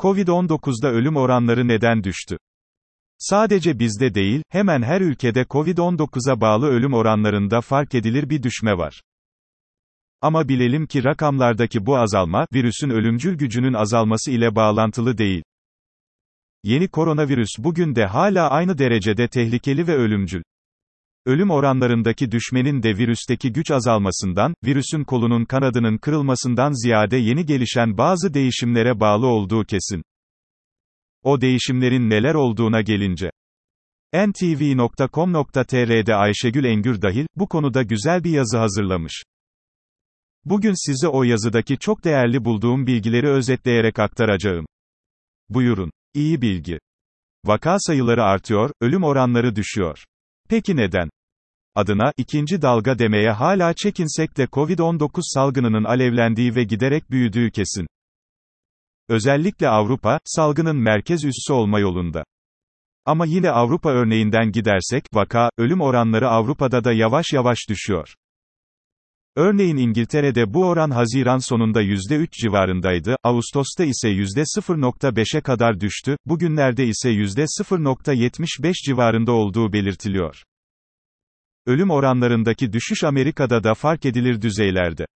Covid-19'da ölüm oranları neden düştü? Sadece bizde değil, hemen her ülkede Covid-19'a bağlı ölüm oranlarında fark edilir bir düşme var. Ama bilelim ki rakamlardaki bu azalma, virüsün ölümcül gücünün azalması ile bağlantılı değil. Yeni koronavirüs bugün de hala aynı derecede tehlikeli ve ölümcül. Ölüm oranlarındaki düşmenin de virüsteki güç azalmasından, virüsün kolunun kanadının kırılmasından ziyade yeni gelişen bazı değişimlere bağlı olduğu kesin. O değişimlerin neler olduğuna gelince. ntv.com.tr'de Ayşegül Engür dahil, bu konuda güzel bir yazı hazırlamış. Bugün size o yazıdaki çok değerli bulduğum bilgileri özetleyerek aktaracağım. Buyurun. İyi bilgi. Vaka sayıları artıyor, ölüm oranları düşüyor. Peki neden? Adına, ikinci dalga demeye hala çekinsek de Covid-19 salgınının alevlendiği ve giderek büyüdüğü kesin. Özellikle Avrupa, salgının merkez üssü olma yolunda. Ama yine Avrupa örneğinden gidersek, vaka, ölüm oranları Avrupa'da da yavaş yavaş düşüyor. Örneğin İngiltere'de bu oran Haziran sonunda %3 civarındaydı, Ağustos'ta ise %0.5'e kadar düştü, bugünlerde ise %0.75 civarında olduğu belirtiliyor. Ölüm oranlarındaki düşüş Amerika'da da fark edilir düzeylerde.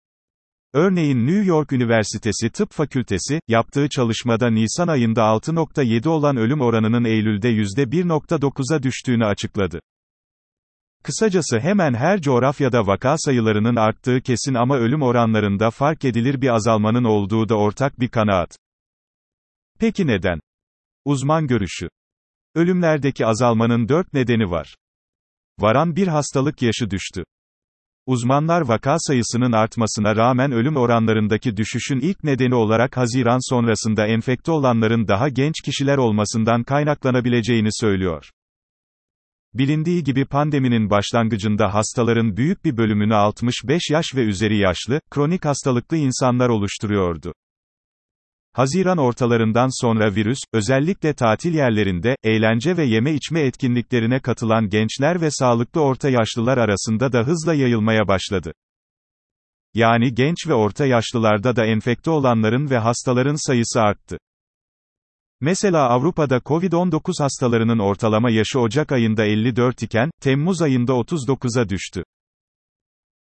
Örneğin New York Üniversitesi Tıp Fakültesi, yaptığı çalışmada Nisan ayında 6.7 olan ölüm oranının Eylül'de %1.9'a düştüğünü açıkladı. Kısacası hemen her coğrafyada vaka sayılarının arttığı kesin ama ölüm oranlarında fark edilir bir azalmanın olduğu da ortak bir kanaat. Peki neden? Uzman görüşü. Ölümlerdeki azalmanın dört nedeni var. Varan bir hastalık yaşı düştü. Uzmanlar vaka sayısının artmasına rağmen ölüm oranlarındaki düşüşün ilk nedeni olarak Haziran sonrasında enfekte olanların daha genç kişiler olmasından kaynaklanabileceğini söylüyor. Bilindiği gibi pandeminin başlangıcında hastaların büyük bir bölümünü 65 yaş ve üzeri yaşlı, kronik hastalıklı insanlar oluşturuyordu. Haziran ortalarından sonra virüs, özellikle tatil yerlerinde, eğlence ve yeme içme etkinliklerine katılan gençler ve sağlıklı orta yaşlılar arasında da hızla yayılmaya başladı. Yani genç ve orta yaşlılarda da enfekte olanların ve hastaların sayısı arttı. Mesela Avrupa'da Covid-19 hastalarının ortalama yaşı Ocak ayında 54 iken, Temmuz ayında 39'a düştü.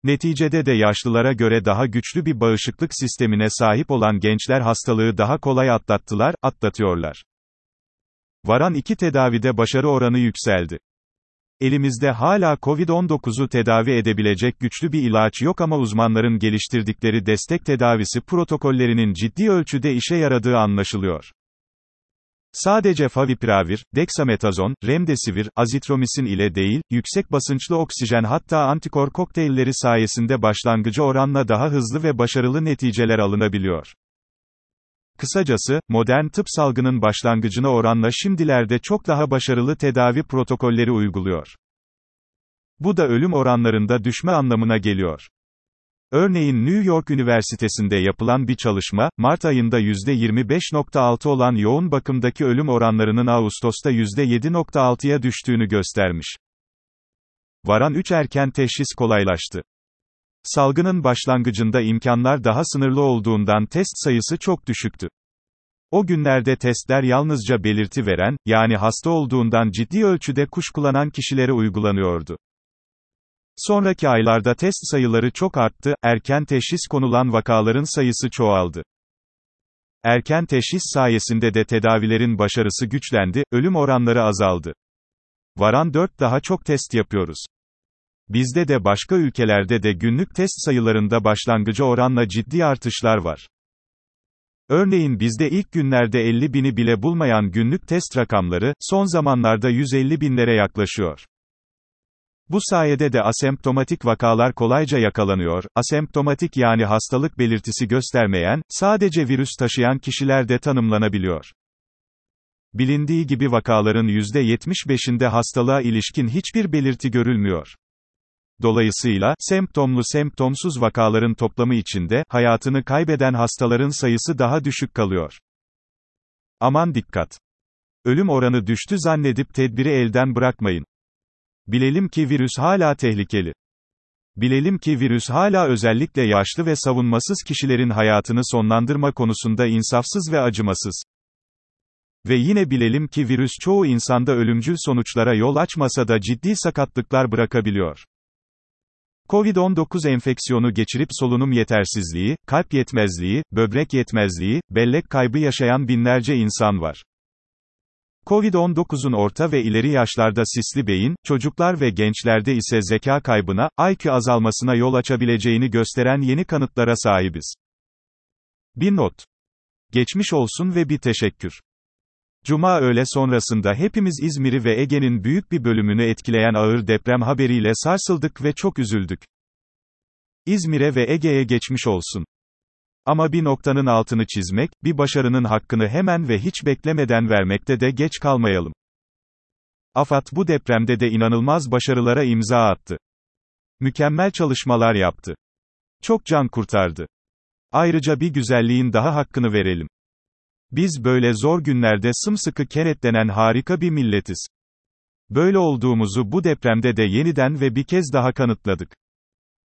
Neticede de yaşlılara göre daha güçlü bir bağışıklık sistemine sahip olan gençler hastalığı daha kolay atlattılar, atlatıyorlar. Varan iki tedavide başarı oranı yükseldi. Elimizde hala COVID-19'u tedavi edebilecek güçlü bir ilaç yok ama uzmanların geliştirdikleri destek tedavisi protokollerinin ciddi ölçüde işe yaradığı anlaşılıyor. Sadece favipiravir, dexametazon, remdesivir, azitromisin ile değil, yüksek basınçlı oksijen hatta antikor kokteylleri sayesinde başlangıcı oranla daha hızlı ve başarılı neticeler alınabiliyor. Kısacası, modern tıp salgının başlangıcına oranla şimdilerde çok daha başarılı tedavi protokolleri uyguluyor. Bu da ölüm oranlarında düşme anlamına geliyor. Örneğin New York Üniversitesi'nde yapılan bir çalışma, Mart ayında %25.6 olan yoğun bakımdaki ölüm oranlarının Ağustos'ta %7.6'ya düştüğünü göstermiş. Varan 3 erken teşhis kolaylaştı. Salgının başlangıcında imkanlar daha sınırlı olduğundan test sayısı çok düşüktü. O günlerde testler yalnızca belirti veren, yani hasta olduğundan ciddi ölçüde kuşkulanan kişilere uygulanıyordu. Sonraki aylarda test sayıları çok arttı, erken teşhis konulan vakaların sayısı çoğaldı. Erken teşhis sayesinde de tedavilerin başarısı güçlendi, ölüm oranları azaldı. Varan 4 daha çok test yapıyoruz. Bizde de başka ülkelerde de günlük test sayılarında başlangıcı oranla ciddi artışlar var. Örneğin bizde ilk günlerde 50 bini bile bulmayan günlük test rakamları, son zamanlarda 150 binlere yaklaşıyor. Bu sayede de asemptomatik vakalar kolayca yakalanıyor, asemptomatik yani hastalık belirtisi göstermeyen, sadece virüs taşıyan kişiler de tanımlanabiliyor. Bilindiği gibi vakaların %75'inde hastalığa ilişkin hiçbir belirti görülmüyor. Dolayısıyla, semptomlu semptomsuz vakaların toplamı içinde, hayatını kaybeden hastaların sayısı daha düşük kalıyor. Aman dikkat! Ölüm oranı düştü zannedip tedbiri elden bırakmayın. Bilelim ki virüs hala tehlikeli. Bilelim ki virüs hala özellikle yaşlı ve savunmasız kişilerin hayatını sonlandırma konusunda insafsız ve acımasız. Ve yine bilelim ki virüs çoğu insanda ölümcül sonuçlara yol açmasa da ciddi sakatlıklar bırakabiliyor. Covid-19 enfeksiyonu geçirip solunum yetersizliği, kalp yetmezliği, böbrek yetmezliği, bellek kaybı yaşayan binlerce insan var. Covid-19'un orta ve ileri yaşlarda sisli beyin, çocuklar ve gençlerde ise zeka kaybına, IQ azalmasına yol açabileceğini gösteren yeni kanıtlara sahibiz. Bir not. Geçmiş olsun ve bir teşekkür. Cuma öğle sonrasında hepimiz İzmir'i ve Ege'nin büyük bir bölümünü etkileyen ağır deprem haberiyle sarsıldık ve çok üzüldük. İzmir'e ve Ege'ye geçmiş olsun. Ama bir noktanın altını çizmek, bir başarının hakkını hemen ve hiç beklemeden vermekte de geç kalmayalım. AFAD bu depremde de inanılmaz başarılara imza attı. Mükemmel çalışmalar yaptı. Çok can kurtardı. Ayrıca bir güzelliğin daha hakkını verelim. Biz böyle zor günlerde sımsıkı kenetlenen harika bir milletiz. Böyle olduğumuzu bu depremde de yeniden ve bir kez daha kanıtladık.